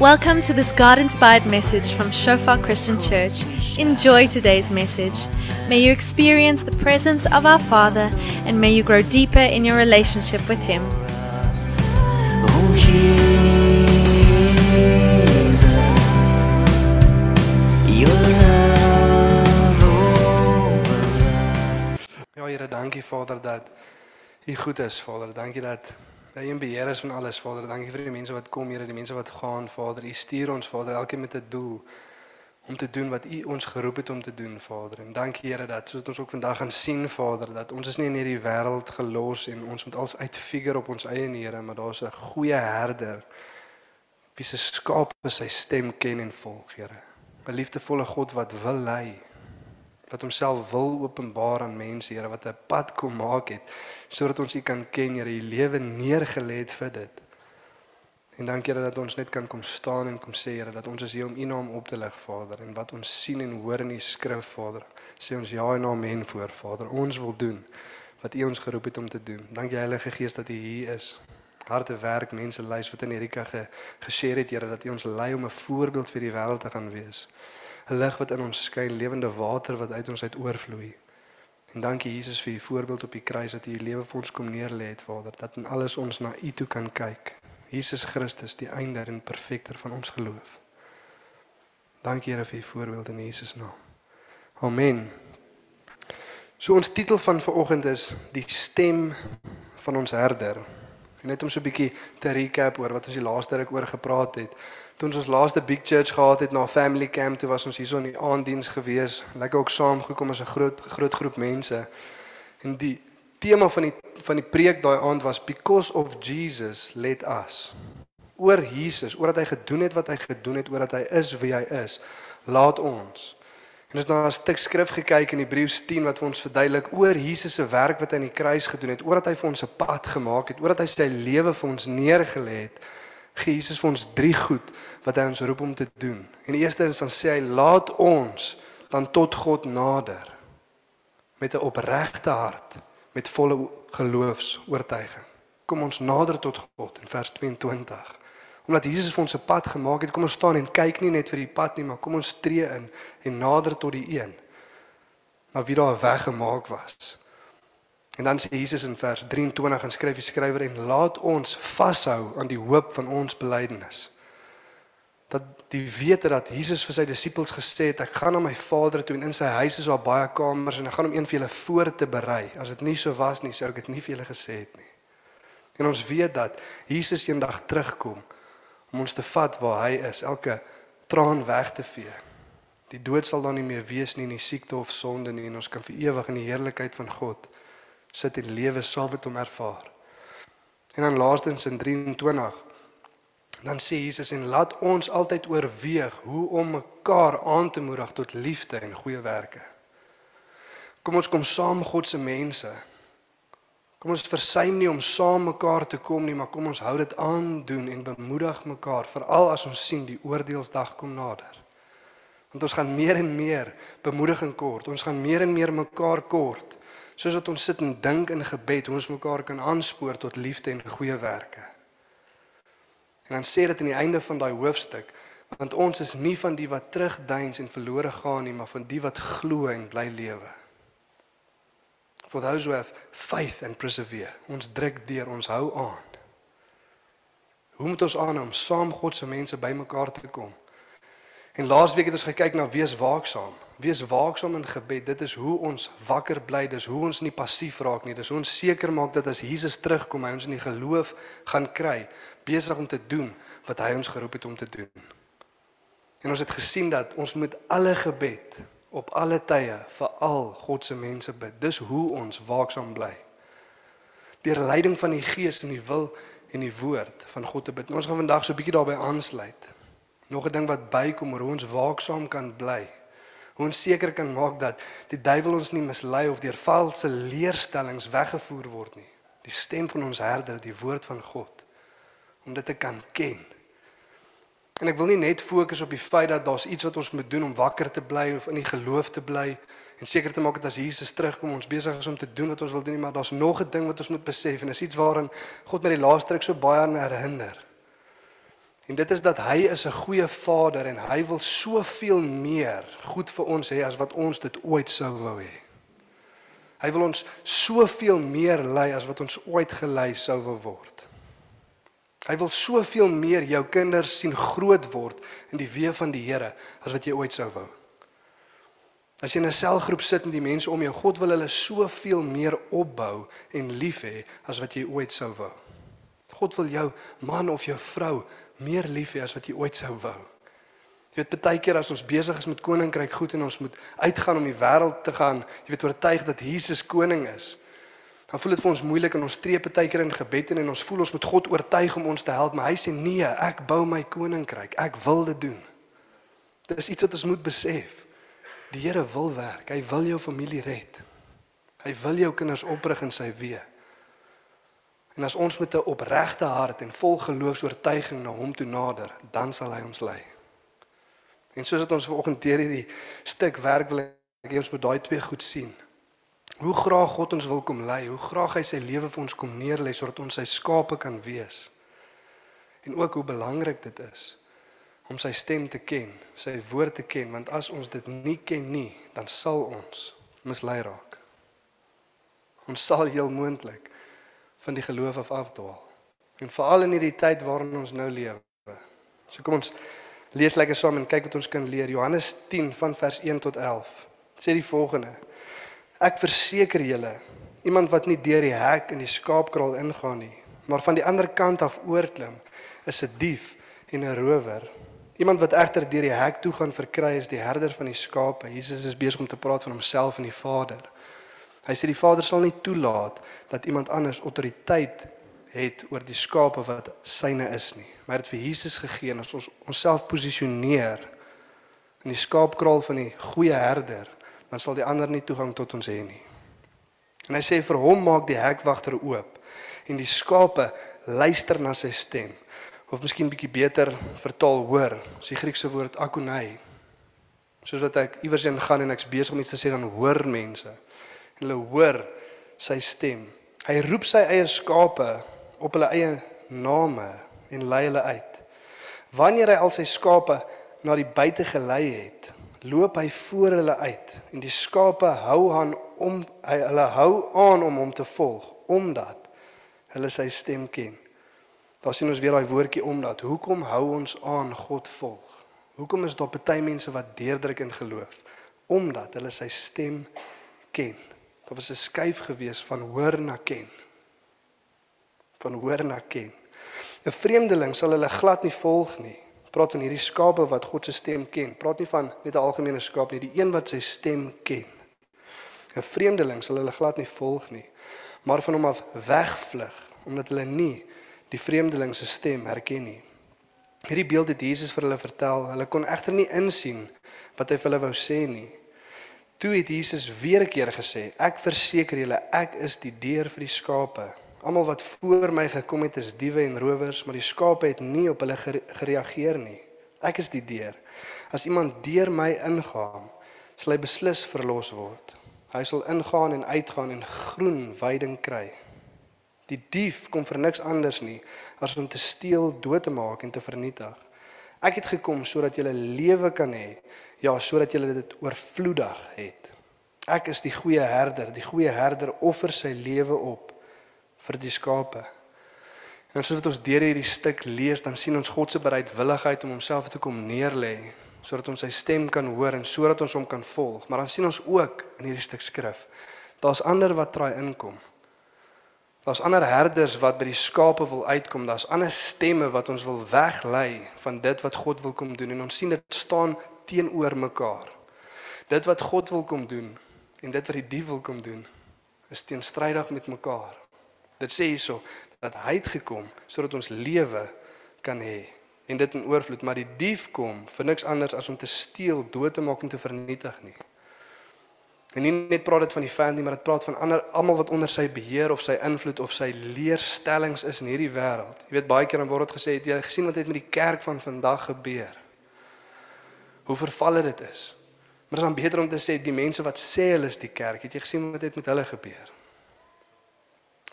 Welcome to this God inspired message from Shofar Christian Church. Enjoy today's message. May you experience the presence of our Father and may you grow deeper in your relationship with Him. Ja Here, dankie Vader dat U goed is, Vader. Dankie dat U in beheer is van alles, Vader. Dankie vir die mense wat kom, Here, die mense wat gaan, Vader. U stuur ons, Vader, elkeen met 'n doel om te doen wat U ons geroep het om te doen, Vader. En dankie Here dat soos ons ook vandag gaan sien, Vader, dat ons is nie in hierdie wêreld gelos en ons moet alles uitfigure op ons eie Here, maar daar's 'n goeie herder wie se skape sy stem ken en volg, Here. 'n Liefdevolle God wat wil lei wat homself wil openbaar aan mense, Here, wat 'n pad kom maak het sodat ons U kan ken, Here, U lewe neergelê het vir dit. En dankie Here dat ons net kan kom staan en kom sê, Here, dat ons is hier om U naam op te lig, Vader, en wat ons sien en hoor in U skrif, Vader, sê ons ja en amen voor, Vader. Ons wil doen wat U ons geroep het om te doen. Dankie Heilige Gees dat U hier is. Harte werk mense lys wat in Erika ge, geshare het, Here, dat U ons lei om 'n voorbeeld vir die wêreld te gaan wees. 'n lig wat in ons skyn, lewende water wat uit ons uit oorvloei. En dankie Jesus vir u voorbeeld op die kruis dat u u lewe vir ons kom neerlê het, Vader, dat in alles ons na u toe kan kyk. Jesus Christus, die einde en perfekter van ons geloof. Dankie Here vir u voorbeeld in Jesus naam. Amen. So ons titel van vanoggend is die stem van ons herder. En net om so 'n bietjie te recap oor wat ons die laaste ruk oor gepraat het. Toe ons ons laaste big church gehad het na family camp, toe was ons hierso in die aanddiens gewees. Lekker ook saamgekom as 'n groot groot groep mense. En die tema van die van die preek daai aand was because of Jesus let us. Oor Jesus, oor dat hy gedoen het wat hy gedoen het, oor dat hy is wie hy is, laat ons. En ons het na 'n stuk skrif gekyk in Hebreërs 10 wat vir ons verduidelik oor Jesus se werk wat hy aan die kruis gedoen het, oor dat hy vir ons 'n pad gemaak het, oor dat hy sy lewe vir ons neergelê het. Gee Jesus vir ons drie goed wat hy ons roep om te doen. En die eerste is dan sê hy laat ons dan tot God nader met 'n opregte hart, met volle geloofs-oortuiging. Kom ons nader tot God in vers 22. Omdat Jesus vir ons 'n pad gemaak het, kom ons staan en kyk nie net vir die pad nie, maar kom ons tree in en nader tot die een na wie daar 'n weg gemaak was. En dan sê Jesus in vers 23 en skryf die skrywer en laat ons vashou aan die hoop van ons belydenis dat die wete dat Jesus vir sy disippels gesê het ek gaan na my Vader toe en in sy huis is daar baie kamers en ek gaan hom een vir julle voor te berei. As dit nie so was nie, sou ek dit nie vir julle gesê het nie. En ons weet dat Jesus eendag terugkom om ons te vat waar hy is, elke traan weg te vee. Die dood sal dan nie meer wees nie, nie siekte of sonde nie en ons kan vir ewig in die heerlikheid van God sit en lewe saam met hom ervaar. En dan laastens in 23 dan sê Jesus en laat ons altyd oorweeg hoe om mekaar aan te moedig tot liefde en goeie werke. Kom ons kom saam God se mense. Kom ons versuim nie om saam mekaar te kom nie, maar kom ons hou dit aan doen en bemoedig mekaar veral as ons sien die oordeelsdag kom nader. Want ons gaan meer en meer bemoediging kort. Ons gaan meer en meer mekaar kort. Soos wat ons sit en dink in gebed, hoe ons mekaar kan aanspoor tot liefde en goeie werke. En dan sê dit aan die einde van daai hoofstuk, want ons is nie van die wat terugdeins en verlore gaan nie, maar van die wat glo en bly lewe. For those who have faith and persevere. Ons druk deur, ons hou aan. Hoe moet ons aan om saam God se mense bymekaar te kom? En laasweek het ons gekyk na wees waaksaam. Wees waaksaam in gebed. Dit is hoe ons wakker bly, dis hoe ons nie passief raak nie. Dis hoe ons seker maak dat as Jesus terugkom, hy ons in die geloof gaan kry, besig om te doen wat hy ons geroep het om te doen. En ons het gesien dat ons moet alle gebed op alle tye vir al God se mense bid. Dis hoe ons waaksaam bly. Deur leiding van die Gees en die wil en die woord van God te bid. Ons gaan vandag so 'n bietjie daarbey aansluit. Nog 'n ding wat bykom oor hoe ons waaksaam kan bly. Hoe ons seker kan maak dat die duiwel ons nie mislei of deur valse leerstellings weggevoer word nie. Die stem van ons herder, die woord van God om dit te kan ken. En ek wil nie net fokus op die feit dat daar's iets wat ons moet doen om wakker te bly of in die geloof te bly en seker te maak dat as Jesus terugkom ons besig is om te doen wat ons wil doen nie, maar daar's nog 'n ding wat ons moet besef en dis iets waaraan God met die laaste ruk so baie aan herinner. En dit is dat hy is 'n goeie Vader en hy wil soveel meer goed vir ons hê as wat ons dit ooit sou wou hê. Hy wil ons soveel meer lei as wat ons ooit gelei sou wou word. Hy wil soveel meer jou kinders sien groot word in die weë van die Here as wat jy ooit sou wou. As jy in 'n selgroep sit met die mense om jou, God wil hulle soveel meer opbou en lief hê as wat jy ooit sou wou. God wil jou man of jou vrou meer lief hê as wat jy ooit sou wou. Jy weet baie keer as ons besig is met koninkryk goed en ons moet uitgaan om die wêreld te gaan, jy weet oortuig dat Jesus koning is. Dan voel dit vir ons moeilik en ons tree baie keer in gebed in en ons voel ons moet God oortuig om ons te help, maar hy sê nee, ek bou my koninkryk. Ek wil dit doen. Dit is iets wat ons moet besef. Die Here wil werk. Hy wil jou familie red. Hy wil jou kinders oprig in sy weë. En as ons met 'n opregte hart en vol geloofs-oortuiging na hom toe nader, dan sal hy ons lei. En soos dit ons vanoggend deur hierdie stuk werk wil ek ons moet daai twee goed sien. Hoe graag God ons wil kom lei, hoe graag hy sy lewe vir ons kom neerlê sodat ons sy skape kan wees. En ook hoe belangrik dit is om sy stem te ken, sy woord te ken, want as ons dit nie ken nie, dan sal ons mislei raak. Ons sal heel moontlik van die geloof af afdwaal. En veral in hierdie tyd waarin ons nou lewe. So kom ons lees lekker saam en kyk wat ons kan leer. Johannes 10 van vers 1 tot 11 sê die volgende: Ek verseker julle, iemand wat nie deur die hek in die skaapkraal ingaan nie, maar van die ander kant af oorklim, is 'n dief en 'n rower. Iemand wat egter deur die hek toe gaan verkry is die herder van die skape. Jesus is besig om te praat van homself en die Vader. Hy sê die Vader sal nie toelaat dat iemand anders autoriteit het oor die skape wat syne is nie. Maar dit vir Jesus gegee as ons onsself posisioneer in die skaapkraal van die goeie herder, dan sal die ander nie toegang tot ons hê nie. En hy sê vir hom maak die hekwagter oop en die skape luister na sy stem. Of miskien bietjie beter vertaal hoor, is die Griekse woord akonai. Soos wat ek iewers heen gaan en ek's besig om iets te sê dan hoor mense hulle hoor sy stem. Hy roep sy eie skape op hulle eie name en lei hulle uit. Wanneer hy al sy skape na die buite gelei het, loop hy voor hulle uit en die skape hou aan om hy hulle hou aan om hom te volg omdat hulle sy stem ken. Daar sien ons weer daai woordjie omdat. Hoekom hou ons aan God volg? Hoekom is daar baie mense wat deurdruk in geloof? Omdat hulle sy stem ken. Daar was 'n skuif gewees van hoor na ken. Van hoor na ken. 'n Vreemdeling sal hulle glad nie volg nie. Praat van hierdie skape wat God se stem ken. Praat nie van net 'n algemene skaap nie, die een wat sy stem ken. 'n Vreemdeling sal hulle glad nie volg nie, maar van hom af wegvlug omdat hulle nie die vreemdeling se stem herken nie. Hierdie beeld het Jesus vir hulle vertel. Hulle kon egter nie insien wat hy vir hulle wou sê nie. Toe het Jesus weer 'n keer gesê: "Ek verseker julle, ek is die deur vir die skape. Almal wat voor my gekom het is diewe en rowers, maar die skape het nie op hulle gereageer nie. Ek is die deur. As iemand deur my ingaan, sal hy beslis verlos word. Hy sal ingaan en uitgaan en groen weiding kry. Die dief kom vir niks anders nie as om te steel, dood te maak en te vernietig. Ek het gekom sodat jy lewe kan hê ja, sodat julle dit oorvloedig het. Ek is die goeie herder. Die goeie herder offer sy lewe op vir die skape. En soos wat ons deur hierdie stuk lees, dan sien ons God se bereidwilligheid om homself te kom neerlê sodat ons sy stem kan hoor en sodat ons hom kan volg. Maar dan sien ons ook in hierdie stuk skrif, daar's ander wat traai inkom. Daar's ander herders wat by die skape wil uitkom. Daar's ander stemme wat ons wil weglei van dit wat God wil kom doen. En ons sien dit staan teenoor mekaar. Dit wat God wil kom doen en dit wat die dief wil kom doen is teenstrydig met mekaar. Dit sê hierso dat hy het gekom sodat ons lewe kan hê en dit in oorvloed, maar die dief kom vir niks anders as om te steel, dood te maak en te vernietig nie. En nie net praat dit van die vyand nie, maar dit praat van ander almal wat onder sy beheer of sy invloed of sy leerstellings is in hierdie wêreld. Jy weet baie keer dan word dit gesê, het jy gesien wat het met die kerk van vandag gebeur? hoe vervalle dit is. Maar dit is dan beter om te sê die mense wat sê hulle is die kerk, het jy gesien wat het met hulle gebeur?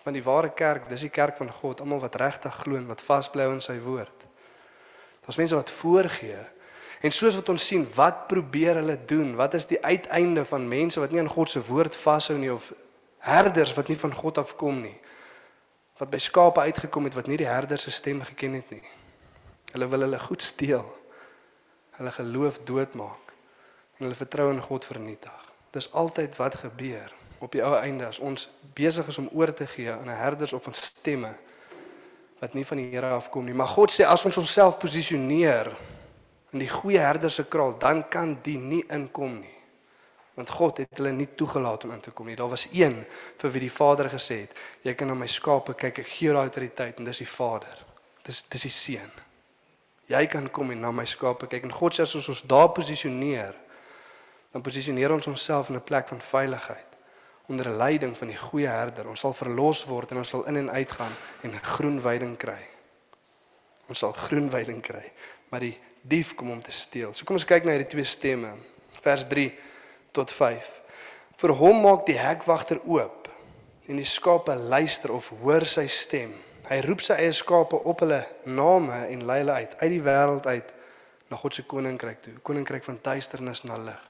Want die ware kerk, dis die kerk van God, almal wat regtig glo en wat vasbly in sy woord. Daar's mense wat voorgee. En soos wat ons sien, wat probeer hulle doen? Wat is die uiteinde van mense wat nie aan God se woord vashou nie of herders wat nie van God afkom nie? Wat by skape uitgekom het wat nie die herder se stem geken het nie. Hulle wil hulle goed steel. Hulle geloof doodmaak en hulle vertrou in God vernietig. Dis altyd wat gebeur op die ou einde as ons besig is om oor te gee aan 'n herders of aan stemme wat nie van die Here afkom nie. Maar God sê as ons onsself posisioneer in die goeie herder se kraal, dan kan die nie inkom nie. Want God het hulle nie toegelaat om in te kom nie. Daar was een vir wie die Vader gesê het, jy kan na my skape kyk, ek gee jou autoriteit en dis die Vader. Dis dis die seun. Jy kan kom en na my skape kyk en God sê as ons ons daar posisioneer, dan posisioneer ons onsself in 'n plek van veiligheid onder 'n leiding van die goeie herder. Ons sal verlos word en ons sal in en uit gaan en groen weiding kry. Ons sal groen weiding kry, maar die dief kom om te steel. So kom ons kyk na hierdie twee stemme. Vers 3 tot 5. Vir hom maak die hekwagter oop en die skape luister of hoor sy stem. Hy roep sy eie skape op hulle name en lei hulle uit uit die wêreld uit na God se koninkryk toe. Koninkryk van duisternis na lig.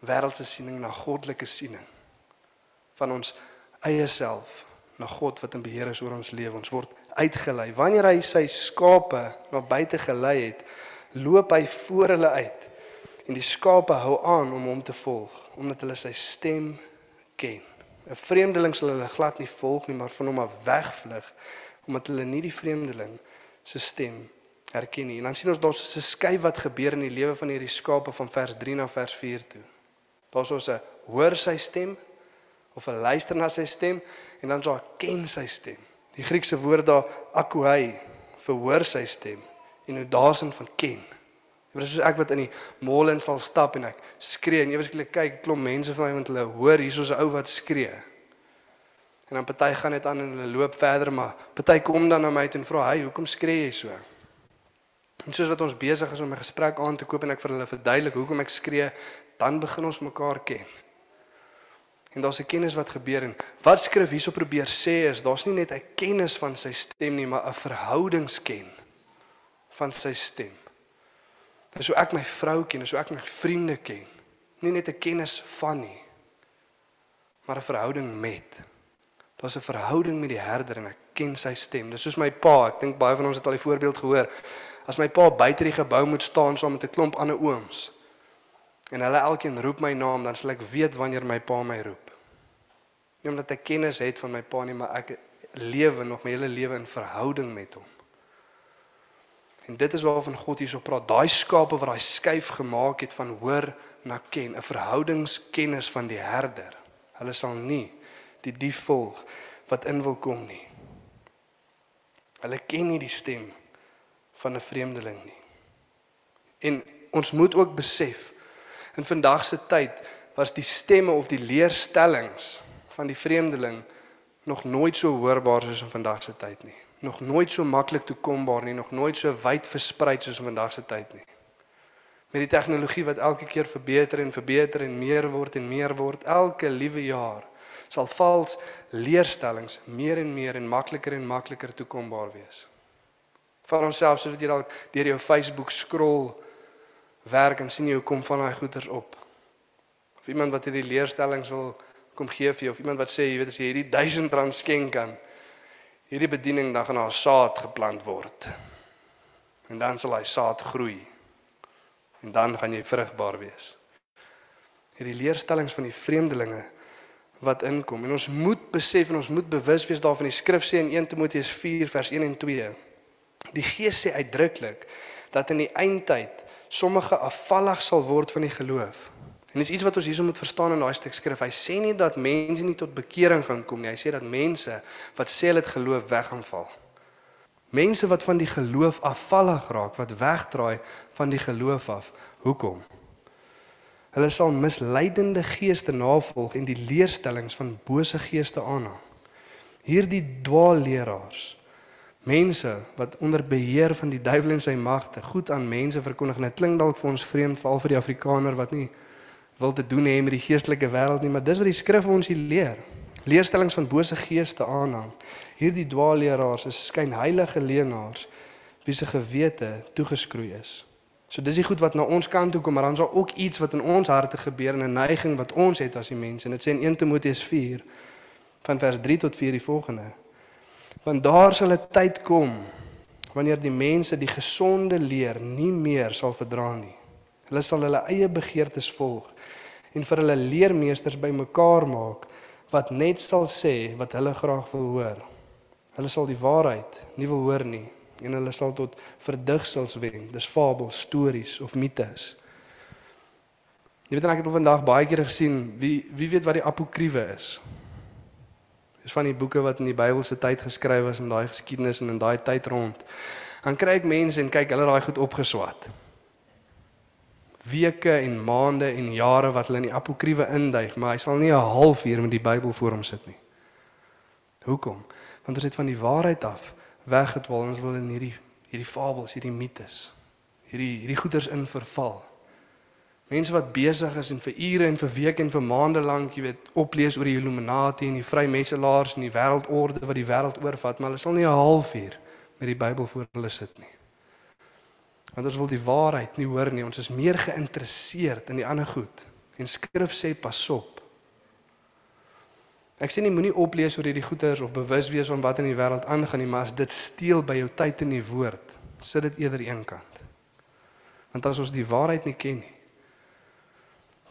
Wêreldse siening na goddelike siening van ons eie self na God wat in beheer is oor ons lewe. Ons word uitgelei. Wanneer hy sy skape na buite gelei het, loop hy voor hulle uit. En die skape hou aan om hom te volg omdat hulle sy stem ken. 'n Vreemdeling sal hulle glad nie volg nie, maar van hom af wegvlug omdat hulle nie die vreemdeling se stem herken nie. En dan sien ons daar's 'n skuif wat gebeur in die lewe van hierdie skape van vers 3 na vers 4 toe. Daar's ons 'n hoor sy stem of 'n luister na sy stem en dan so ken sy stem. Die Griekse woord daar akouai verhoor sy stem en hoe daarsin van ken. Dit is soos ek wat in die mall in sal stap en ek skree en eweslik kyk 'n klomp mense van my want hulle hoor hierso's 'n ou wat skree. En dan party gaan net aan en hulle loop verder maar party kom dan na my toe en vra, "Hey, hoekom skree jy so?" En soos wat ons besig is om 'n gesprek aan te koop en ek vir hulle verduidelik hoekom ek skree, dan begin ons mekaar ken. En daar's 'n kennis wat gebeur en wat skrif hierso probeer sê is daar's nie net 'n kennis van sy stem nie, maar 'n verhoudingsken van sy stem. Dis hoe ek my vrou ken, dis hoe ek my vriende ken. Nie net 'n kennis van nie, maar 'n verhouding met. Daar's 'n verhouding met die herder en ek ken sy stem. Dis soos my pa, ek dink baie van ons het al die voorbeeld gehoor. As my pa buite die gebou moet staan saam met 'n klomp ander ooms en hulle elkeen roep my naam, dan sal ek weet wanneer my pa my roep. Nie omdat ek kennis het van my pa nie, maar ek lewe nog my hele lewe in verhouding met hom. En dit is waarvan God hierso praat. Daai skape wat daai skuif gemaak het van hoor na ken, 'n verhoudingskennis van die herder. Hulle sal nie die dief volg wat in wil kom nie. Hulle ken nie die stem van 'n vreemdeling nie. En ons moet ook besef in vandag se tyd was die stemme of die leerstellings van die vreemdeling nog nooit so hoorbaar soos in vandag se tyd nie. Nog nooit so maklik toekombaar nie, nog nooit so wyd versprei soos in vandag se tyd nie. Met die tegnologie wat elke keer verbeter en verbeter en meer word en meer word elke liewe jaar sal vals leerstellings meer en meer en makliker en makliker toekombaar wees. Van onsself soos wat jy dalk deur jou Facebook scroll werk en sien jy hoe kom van daai goeters op. Of iemand wat hierdie leerstellings wil kom gee vir jou of iemand wat sê jy weet as jy hierdie 1000 rand skenk kan hierdie bediening dan gaan daar saad geplant word. En dan sal hy saad groei. En dan gaan jy vrugbaar wees. Hierdie leerstellings van die vreemdelinge wat inkom en ons moet besef en ons moet bewus wees daarvan die skrif sê in 1 Timoteus 4 vers 1 en 2 die gees sê uitdruklik dat in die eindtyd sommige afvallig sal word van die geloof. En dis iets wat ons hierso moet verstaan in daai stuk skrif. Hy sê nie dat mense nie tot bekering gaan kom nie. Hy sê dat mense wat sê hulle het geloof weg gaan val. Mense wat van die geloof afvallig raak wat wegdraai van die geloof af hoekom? Hulle sal misleidende geeste navolg en die leerstellings van bose geeste aanhang. Hierdie dwaalleraars, mense wat onder beheer van die duiwel en sy magte goed aan mense verkondig. Dit klink dalk vir ons vreemd veral vir die Afrikaner wat nie wil te doen hê met die geestelike wêreld nie, maar dis wat die skrif ons hier leer. Leerstellings van bose geeste aanhang. Hierdie dwaalleraars is skynheilige leenaars wie se gewete toegeskroei is. So dis die goed wat na ons kant toe kom, maar dan is daar ook iets wat in ons harte gebeur en 'n neiging wat ons het as die mense. En dit sê in 1 Timoteus 4 van vers 3 tot 4 die volgende. Want daar sal 'n tyd kom wanneer die mense die gesonde leer nie meer sal verdra nie. Hulle sal hulle eie begeertes volg en vir hulle leermeesters bymekaar maak wat net sal sê wat hulle graag wil hoor. Hulle sal die waarheid nie wil hoor nie en hulle sal tot verdigsels wen. Dis fabels, stories of mites. Jy weet ek het al vandag baie keer gesien wie wie weet wat die apokriewe is. Dis van die boeke wat in die Bybelse tyd geskryf is in daai geskiedenis en in daai tyd rond. Dan kry ek mense en kyk hulle daai goed opgeswat. Weke en maande en jare wat hulle in die apokriewe induig, maar hy sal nie 'n halfuur met die Bybel voor hom sit nie. Hoekom? Want ons het van die waarheid af weggedwaal. Ons wil in hierdie hierdie fabels, hierdie mites, hierdie hierdie goeters in verval. Mense wat besig is en vir ure en vir weke en vir maande lank, jy weet, oplees oor die Illuminati en die Vrymeselaars en die wêreldorde wat die wêreld oorvat, maar hulle sal nie 'n halfuur met die Bybel voor hulle sit nie. Want ons wil die waarheid nie hoor nie. Ons is meer geïnteresseerd in die ander goed. En Skrif sê pas op. Ek sê nie moenie oplees oor hierdie goeters of bewus wees van wat in die wêreld aangaan nie, maar as dit steel by jou tyd in die woord, sit dit eerder eenkant. Want as ons die waarheid nie ken nie,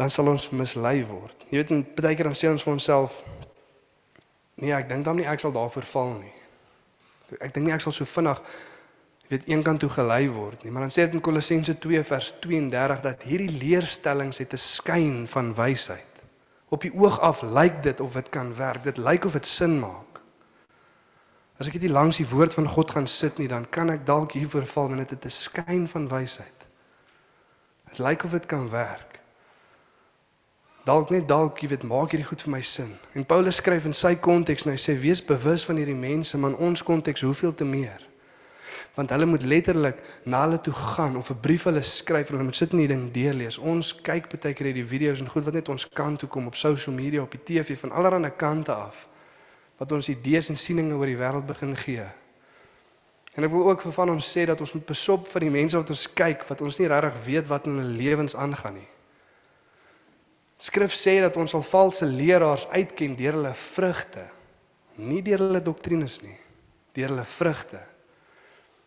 dan sal ons mislei word. Jy weet, baie keer dan sê ons vir onsself, nee, ek dink dan nie ek sal daarvoor val nie. Ek dink nie ek sal so vinnig weet eenkant toe gelei word nie. Maar dan sê dit in Kolossense 2 vers 32 dat hierdie leerstellings het 'n skyn van wysheid. Op die oog af lyk dit of dit kan werk. Dit lyk of dit sin maak. As ek net langs die woord van God gaan sit nie, dan kan ek dalk hier verval en dit het 'n skyn van wysheid. Dit lyk of dit kan werk. Dalk net dalk jy weet maak hierdie goed vir my sin. En Paulus skryf in sy konteks en hy sê wees bewus van hierdie mense, maar in ons konteks hoeveel te meer want hulle moet letterlik na hulle toe gaan of 'n brief hulle skryf en hulle moet sit en die ding deurlees. Ons kyk baie keer hierdie video's en goed wat net ons kant toe kom op social media, op die TV van allerlei kante af wat ons idees en sieninge oor die wêreld begin gee. En ek wil ook vir van ons sê dat ons moet besop vir die mense wat ons kyk wat ons nie regtig weet wat in hulle lewens aangaan nie. Skrif sê dat ons sal valse leraars uitken deur hulle vrugte, nie deur hulle doktrines nie, deur hulle vrugte.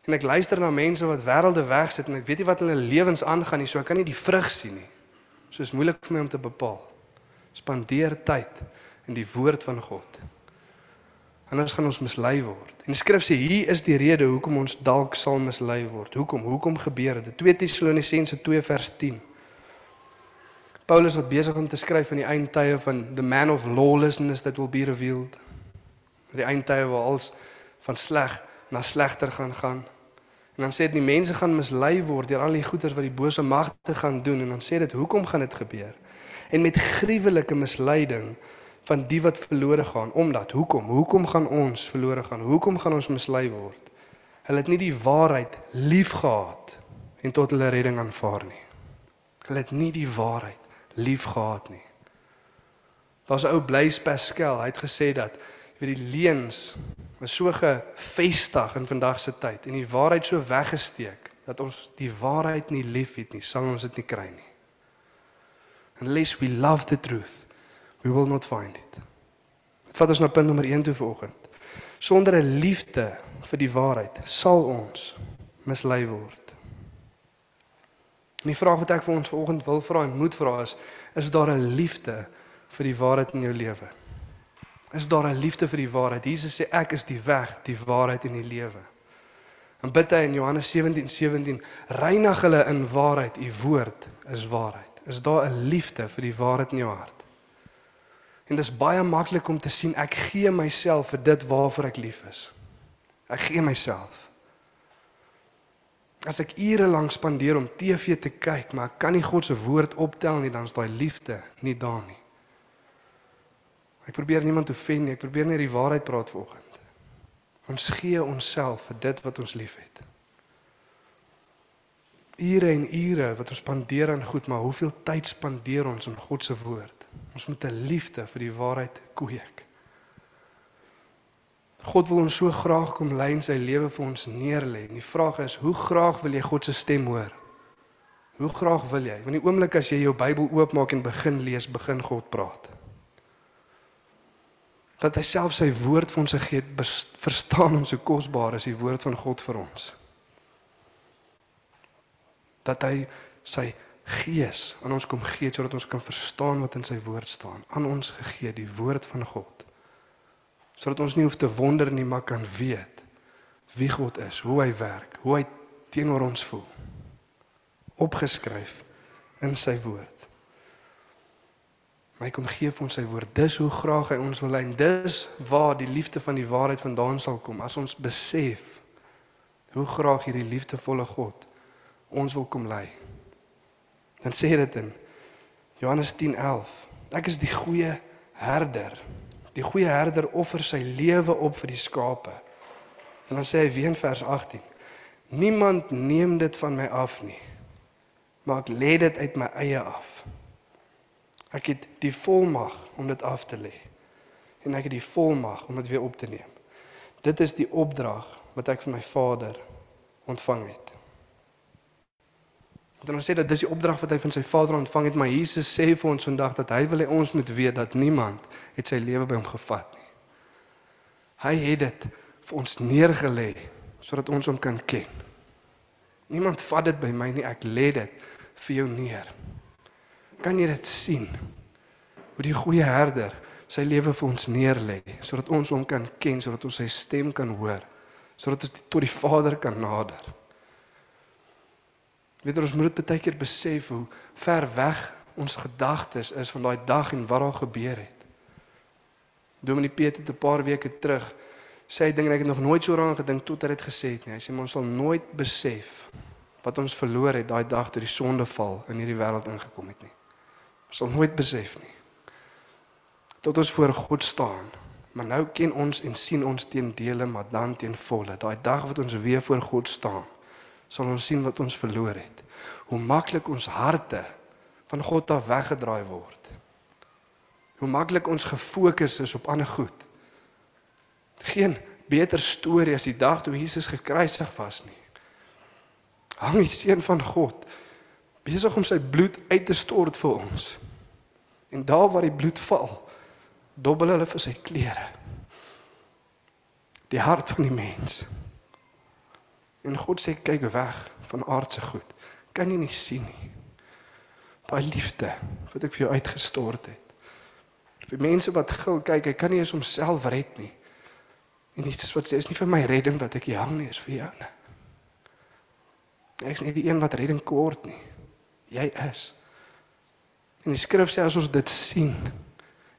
En ek luister na mense wat wêrelde wegsit en ek weet nie wat hulle lewens aangaan nie, so ek kan nie die vrug sien nie. So is moeilik vir my om te bepaal. Spandeer tyd in die woord van God. Anders gaan ons mislei word. En die skrif sê hier is die rede hoekom ons dalk sal mislei word. Hoekom? Hoekom gebeur dit? 2 Tessalonisense 2 vers 10. Paulus wat besig om te skryf van die eindtye van the man of lawlessness that will be revealed. Die eindtye waar alles van sleg na slegter gaan gaan. En dan sê dit die mense gaan mislei word deur al die goeders wat die bose magte gaan doen en dan sê dit hoekom gaan dit gebeur? En met gruwelike misleiding van die wat verlore gaan omdat hoekom? Hoekom gaan ons verlore gaan? Hoekom gaan ons mislei word? Hulle het nie die waarheid liefgehad en tot hulle redding aanvaar nie. Hulle het nie die waarheid liefgehad nie. Daar's 'n ou Blaise Pascal, hy het gesê dat weet die leuns is so gefestig in vandag se tyd en die waarheid so weggesteek dat ons die waarheid nie liefhet nie, sal ons dit nie kry nie. Unless we love the truth, we will not find it. Vat ons na punt nommer 1 toe vanoggend. Sonder 'n liefde vir die waarheid sal ons mislei word. En die vraag wat ek vir ons vanoggend wil vra en moet vra is, is daar 'n liefde vir die waarheid in jou lewe? is daar 'n liefde vir die waarheid. Jesus sê ek is die weg, die waarheid en die lewe. En bid hy in Johannes 17:17, 17, reinig hulle in waarheid, u woord is waarheid. Is daar 'n liefde vir die waarheid in jou hart? En dit is baie maklik om te sien ek gee myself vir dit waarvoor ek lief is. Ek gee myself. As ek ure lank spandeer om TV te kyk, maar ek kan nie God se woord optel nie, dan is daai liefde nie daar nie. Ek probeer niemand offend nie, ek probeer net die waarheid praat vanoggend. Ons gee onsself vir dit wat ons liefhet. Ure en ure wat ons spandeer aan goed, maar hoeveel tyd spandeer ons aan God se woord? Ons moet 'n liefde vir die waarheid kweek. God wil ons so graag kom lei en sy lewe vir ons neerlê. En die vraag is, hoe graag wil jy God se stem hoor? Hoe graag wil jy? Want die oomblik as jy jou Bybel oopmaak en begin lees, begin God praat. Dat hy self sy woord vir ons bes- verstaan ons hoe kosbaar is die woord van God vir ons. Dat hy sy gees aan ons kom gee sodat ons kan verstaan wat in sy woord staan. Aan ons gegee die woord van God. Sodat ons nie hoef te wonder nie, maar kan weet wie God is, hoe hy werk, hoe hy teenoor ons voel. Opgeskryf in sy woord. Hy kom gee vir ons sy woord. Dis hoe graag hy ons wil lei. En Dis waar die liefde van die waarheid vandaan sal kom as ons besef hoe graag hierdie liefdevolle God ons wil kom lei. Dan sê dit in Johannes 10:11. Ek is die goeie herder. Die goeie herder offer sy lewe op vir die skape. En dan sê hy weer in vers 18: Niemand neem dit van my af nie. Maar ek lê dit uit my eie af. Ek het die volmag om dit af te lê. En ek het die volmag om dit weer op te neem. Dit is die opdrag wat ek van my Vader ontvang het. Dan sê dat dis die opdrag wat hy van sy Vader ontvang het, maar Jesus sê vir ons vandag dat hy wil hê ons moet weet dat niemand het sy lewe by hom gevat nie. Hy het dit vir ons neergelê sodat ons hom kan ken. Niemand vat dit by my nie, ek lê dit vir jou neer. Kan jy dit sien? Hoe die goeie herder sy lewe vir ons neerlê sodat ons hom kan ken, sodat ons sy stem kan hoor, sodat ons tot die Vader kan nader. Weet ons moet dit baie keer besef hoe ver weg ons gedagtes is van daai dag en wat daar gebeur het. Dominee Piet het 'n paar weke terug sê hy ding en ek het nog nooit so daaraan gedink tot hy dit gesê het nie. Hy sê ons sal nooit besef wat ons verloor het daai dag toe die sondeval in hierdie wêreld ingekom het nie. Ons sal nooit besef nie. Tot ons voor God staan. Maar nou ken ons en sien ons teen dele, maar dan teen volle. Daai dag wat ons weer voor God staan, sal ons sien wat ons verloor het. Hoe maklik ons harte van God af weggedraai word. Hoe maklik ons gefokus is op ander goed. Geen beter storie as die dag toe Jesus gekruisig was nie. Hang die seun van God besig om sy bloed uit te stort vir ons. En daar waar die bloed val, dobbel hulle vir sy klere. Die hart van die mens. En God sê kyk weg van aardse goed. Kan jy nie sien nie? Daai liefde wat ek vir jou uitgestort het. Vir mense wat gil kyk, hy kan nie eens homself red nie. En iets wat sê is nie vir my redding wat ek hier hang nie, is vir jou. nie. Ek is nie die een wat redding kort nie. Jy is. En die skrif sê as ons dit sien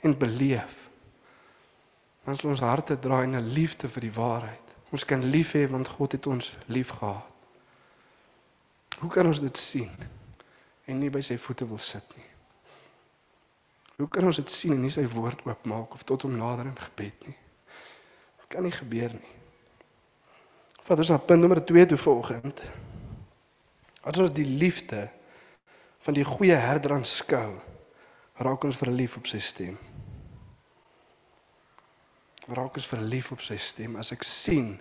en beleef, dan sal ons harte draai in 'n liefde vir die waarheid. Ons kan lief hê want God het ons lief gehad. Hoe kan ons dit sien en nie by sy voete wil sit nie? Hoe kan ons dit sien en nie sy woord oopmaak of tot hom nader in gebed nie? Dit kan nie gebeur nie. Vat ons na punt nommer 2 toe vanoggend. As ons die liefde van die goeie herder aanskou, raak ons verlief op sy stem. Raak ons verlief op sy stem as ek sien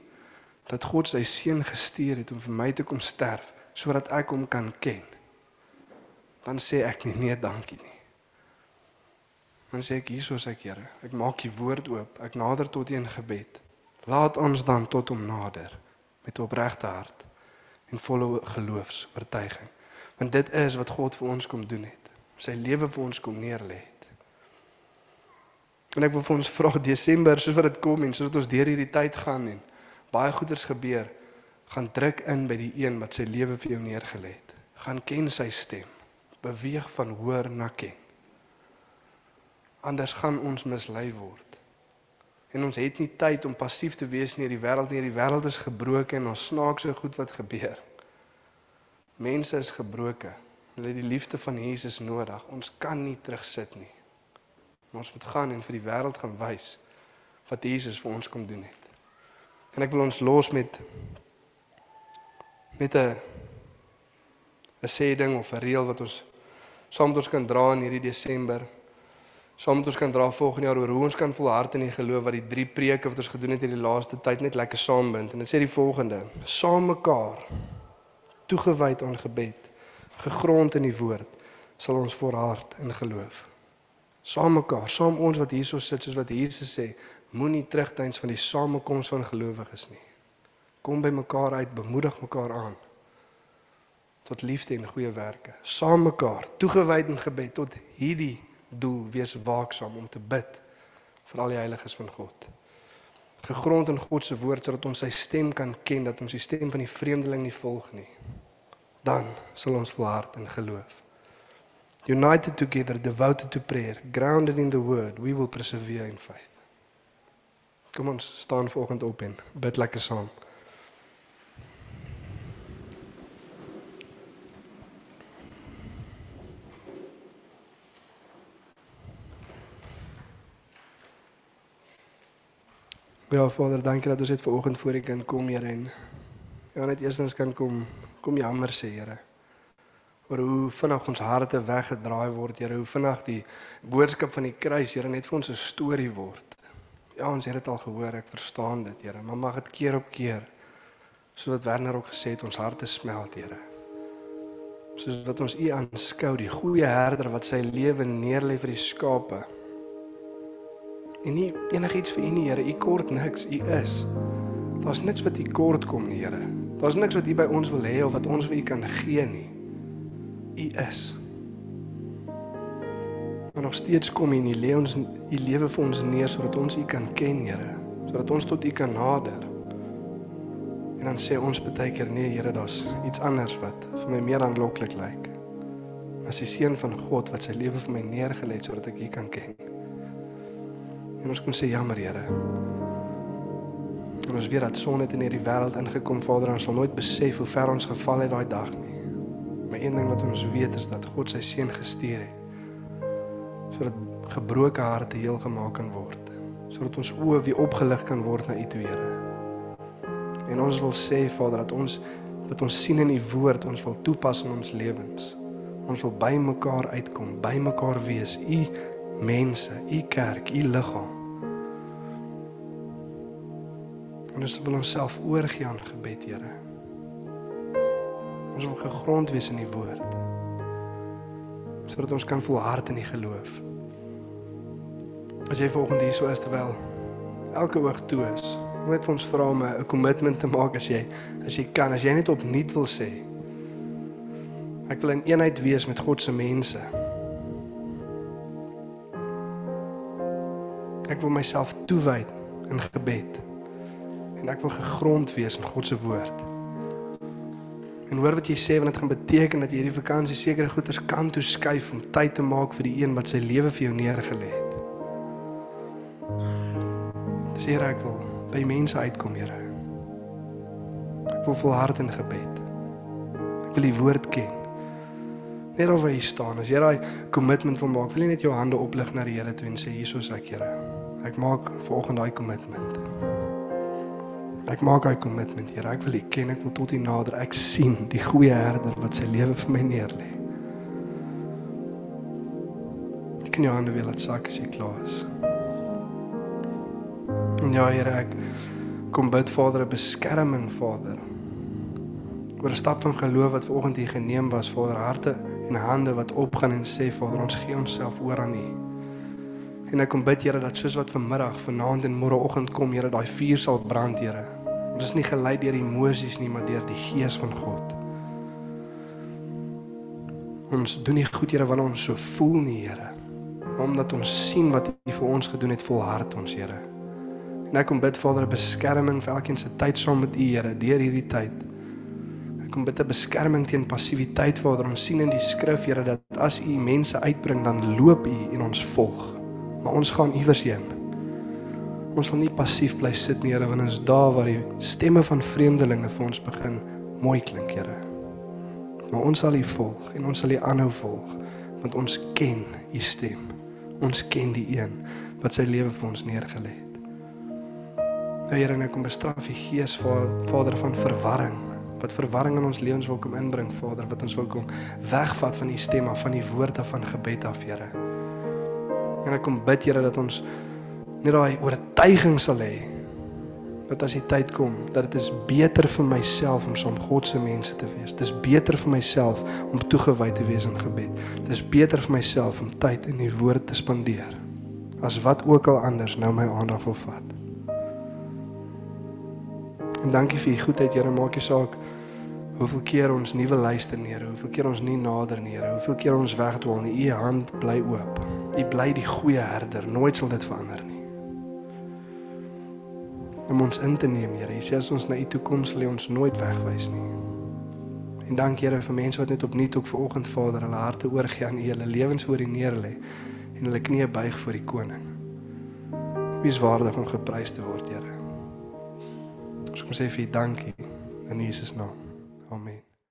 dat God sy seun gestuur het om vir my te kom sterf sodat ek hom kan ken. Dan sê ek nie nee, dankie nie. Dan sê ek hieso is ek Here. Ek maak die woord oop. Ek nader tot U in gebed. Laat ons dan tot hom nader met opregte hart en volle geloofs-oortuiging. Want dit is wat God vir ons kom doen het. Sy lewe vir ons kom neerlê het. En ek wil vir ons vra Desember soos wat dit kom en soos wat ons deur hierdie tyd gaan en baie goeders gebeur, gaan druk in by die een wat sy lewe vir jou neergelê het. Gaan ken sy stem. Beweeg van hoor na ken. Anders gaan ons mislei word. En ons het nie tyd om passief te wees nie. Die wêreld nie, die wêreld is gebroken en ons snaakse goed wat gebeur. Mense is gebroken. Hulle het die liefde van Jesus nodig. Ons kan nie terugsit nie. Ons moet gaan en vir die wêreld gaan wys wat Jesus vir ons kom doen het. En ek wil ons los met met 'n 'n sê ding of 'n reël wat ons saam met ons kan dra in hierdie Desember. saam met ons kan dra volgende jaar oor hoe ons kan volhard in die geloof wat die drie preke wat ons gedoen het hierdie laaste tyd net lekker saambind. En dit sê die volgende: Saam mekaar toegewyd aan gebed, gegrond in die woord, sal ons volhard in geloof. Saam mekaar, saam ons wat hierso sit soos wat Jesus sê, moenie terugtyds van die samekoms van gelowiges nie. Kom by mekaar uit, bemoedig mekaar aan tot liefde en goeie werke. Saam mekaar, toegewyd in gebed tot hierdie doel, wees waaksaam om te bid vir al die heiliges van God. Gegrond in God se woord sodat ons sy stem kan ken, dat ons die stem van die vreemdeling nie volg nie. Dan sal ons volhard in geloof. United together, devoted to prayer, grounded in the word, we will persevere in faith. Kom ons staan vanoggend op en bid lekker saam. Ja Vader, dankie dat ons dit vanoggend voor U kan kom, Here en ja net eerstens kan kom kom jammer sê, Here. Oor hoe vinnig ons harte weggedraai word, Here, hoe vinnig die boodskap van die kruis, Here, net vir ons 'n storie word. Ja, ons het dit al gehoor, ek verstaan dit, Here, maar mag dit keer op keer soos Werner ook gesê het, ons harte smelt, Here. Soos wat ons U aanskou, die goeie herder wat sy lewe neerlê vir die skape. En nie enigiets vir U nie, Here. U kort niks. U is. Daar's niks wat U kort kom nie, Here. Daar's niks wat U by ons wil hê of wat ons vir U kan gee nie. U is. Maar nog steeds kom U en U lê ons U lewe vir ons neer sodat ons U kan ken, Here. Sodat ons tot U kan nader. En dan sê ons baie keer nee, Here, daar's iets anders wat vir my meer aanloklik lyk. As die seun van God wat sy lewe vir my neergelê het sodat ek U kan ken. En ons kon sê jammer Here. En ons weet dat son het in hierdie wêreld ingekom, Vader, ons sal nooit besef hoe ver ons geval het daai dag nie. Maar een ding wat ons weet is dat God sy seun gestuur het sodat gebroke harte heel gemaak kan word, sodat ons oë weer opgelig kan word na U toe, Here. En ons wil sê Vader dat ons wat ons sien in U woord, ons wil toepas in ons lewens. Ons wil by mekaar uitkom, by mekaar wees. U mense, u kerk, u liggaam. En ons wil onsself oorgee aan gebed, Here. Ons wil gegrond wees in die woord. Sodat ons kan volhard in die geloof. As jy volgende hier so is terwyl elke oog toe is, net vir ons vra om 'n kommitment te maak as jy as jy kan, as jy net opnuut wil sê. Ek wil in eenheid wees met God se mense. Ek wil myself toewy in gebed. En ek wil gegrond wees in God se woord. En hoor wat jy sê want dit gaan beteken dat jy hierdie vakansie sekere goeders kan toeskuif om tyd te maak vir die een wat sy lewe vir jou neergelê het. Dis hier ek wil by mense uitkom, Here. Ek wil volhard in gebed. Ek wil die woord ken. Net of jy staan, as jy daai kommitment wil maak, wil jy net jou hande oplig na die Here toe en sê hiersoos ek, Here. Ek maak volgende daai kommitment. Ek maak daai kommitment, Here. Ek wil U ken, ek wil tot U nader. Ek sien die goeie herder wat sy lewe vir my neerlê. Ek kan jou hande weer laat sak as jy klaar is. En ja, Here, ek kom bid Vader 'n beskerming, Vader. Oor 'n stap van geloof wat vanoggend hier geneem was, Vader, harte en hande wat opgaan en sê Vader, ons gee onsself oor aan U. En ek kom bid Here dat soos wat vanmiddag, vanaand en môreoggend kom, Here, daai vuur sal brand, Here. Ons is nie gelei deur emosies nie, maar deur die Gees van God. Ons doen nie goed, Here, wanneer ons so voel nie, Here. Maar omdat ons sien wat U vir ons gedoen het, volhard ons, Here. En ek kom bid Vader 'n beskerming vir elkeen se tyd saam met U, Here, deur hierdie tyd. Ek kom bid 'n beskerming teen passiwiteit, Vader. Ons sien in die skrif, Here, dat as U mense uitbring, dan loop U en ons volg. Maar ons gaan iewers heen. Ons sal nie passief bly sit nie, Here, want ons daar waar die stemme van vreemdelinge vir ons begin mooi klink, Here. Maar ons sal U volg en ons sal U aanhou volg, want ons ken U stem. Ons ken die een wat sy lewe vir ons neergelê het. Nou Here, ek kom bestraf die gees Vader van verwarring wat verwarring in ons lewens wil kom inbring, Vader, wat ons wil kom wegvat van U stem af, van U woord af van gebed af, Here. En ek kom bid Here dat ons net daai oortuiging sal hê dat as die tyd kom dat dit is beter vir myself om som God se mense te wees. Dit is beter vir myself om toegewy te wees in gebed. Dit is beter vir myself om tyd in die woord te spandeer as wat ook al anders nou my aandag wil vat. En dankie vir u goedheid, Here, maak nie saak hoeveel keer ons nie wil luister nie, Here, hoeveel keer ons nie nader nie, Here, hoeveel keer ons wegdwaal nie. U hand bly oop. U bly die goeie herder. Nooit sal dit verander nie. Om ons in te neem, Here. U sê as ons na u toe kom, sal u ons nooit wegwys nie. En dankie Here vir mense wat net opnuut ook vanoggend Vader hulle harte oorgee aan U, hulle lewens voor U neerlê en hulle knieë buig voor die koning. Wie is waardig om geprys te word, Here? Ons kom sê vir U dankie in Jesus naam. Amen.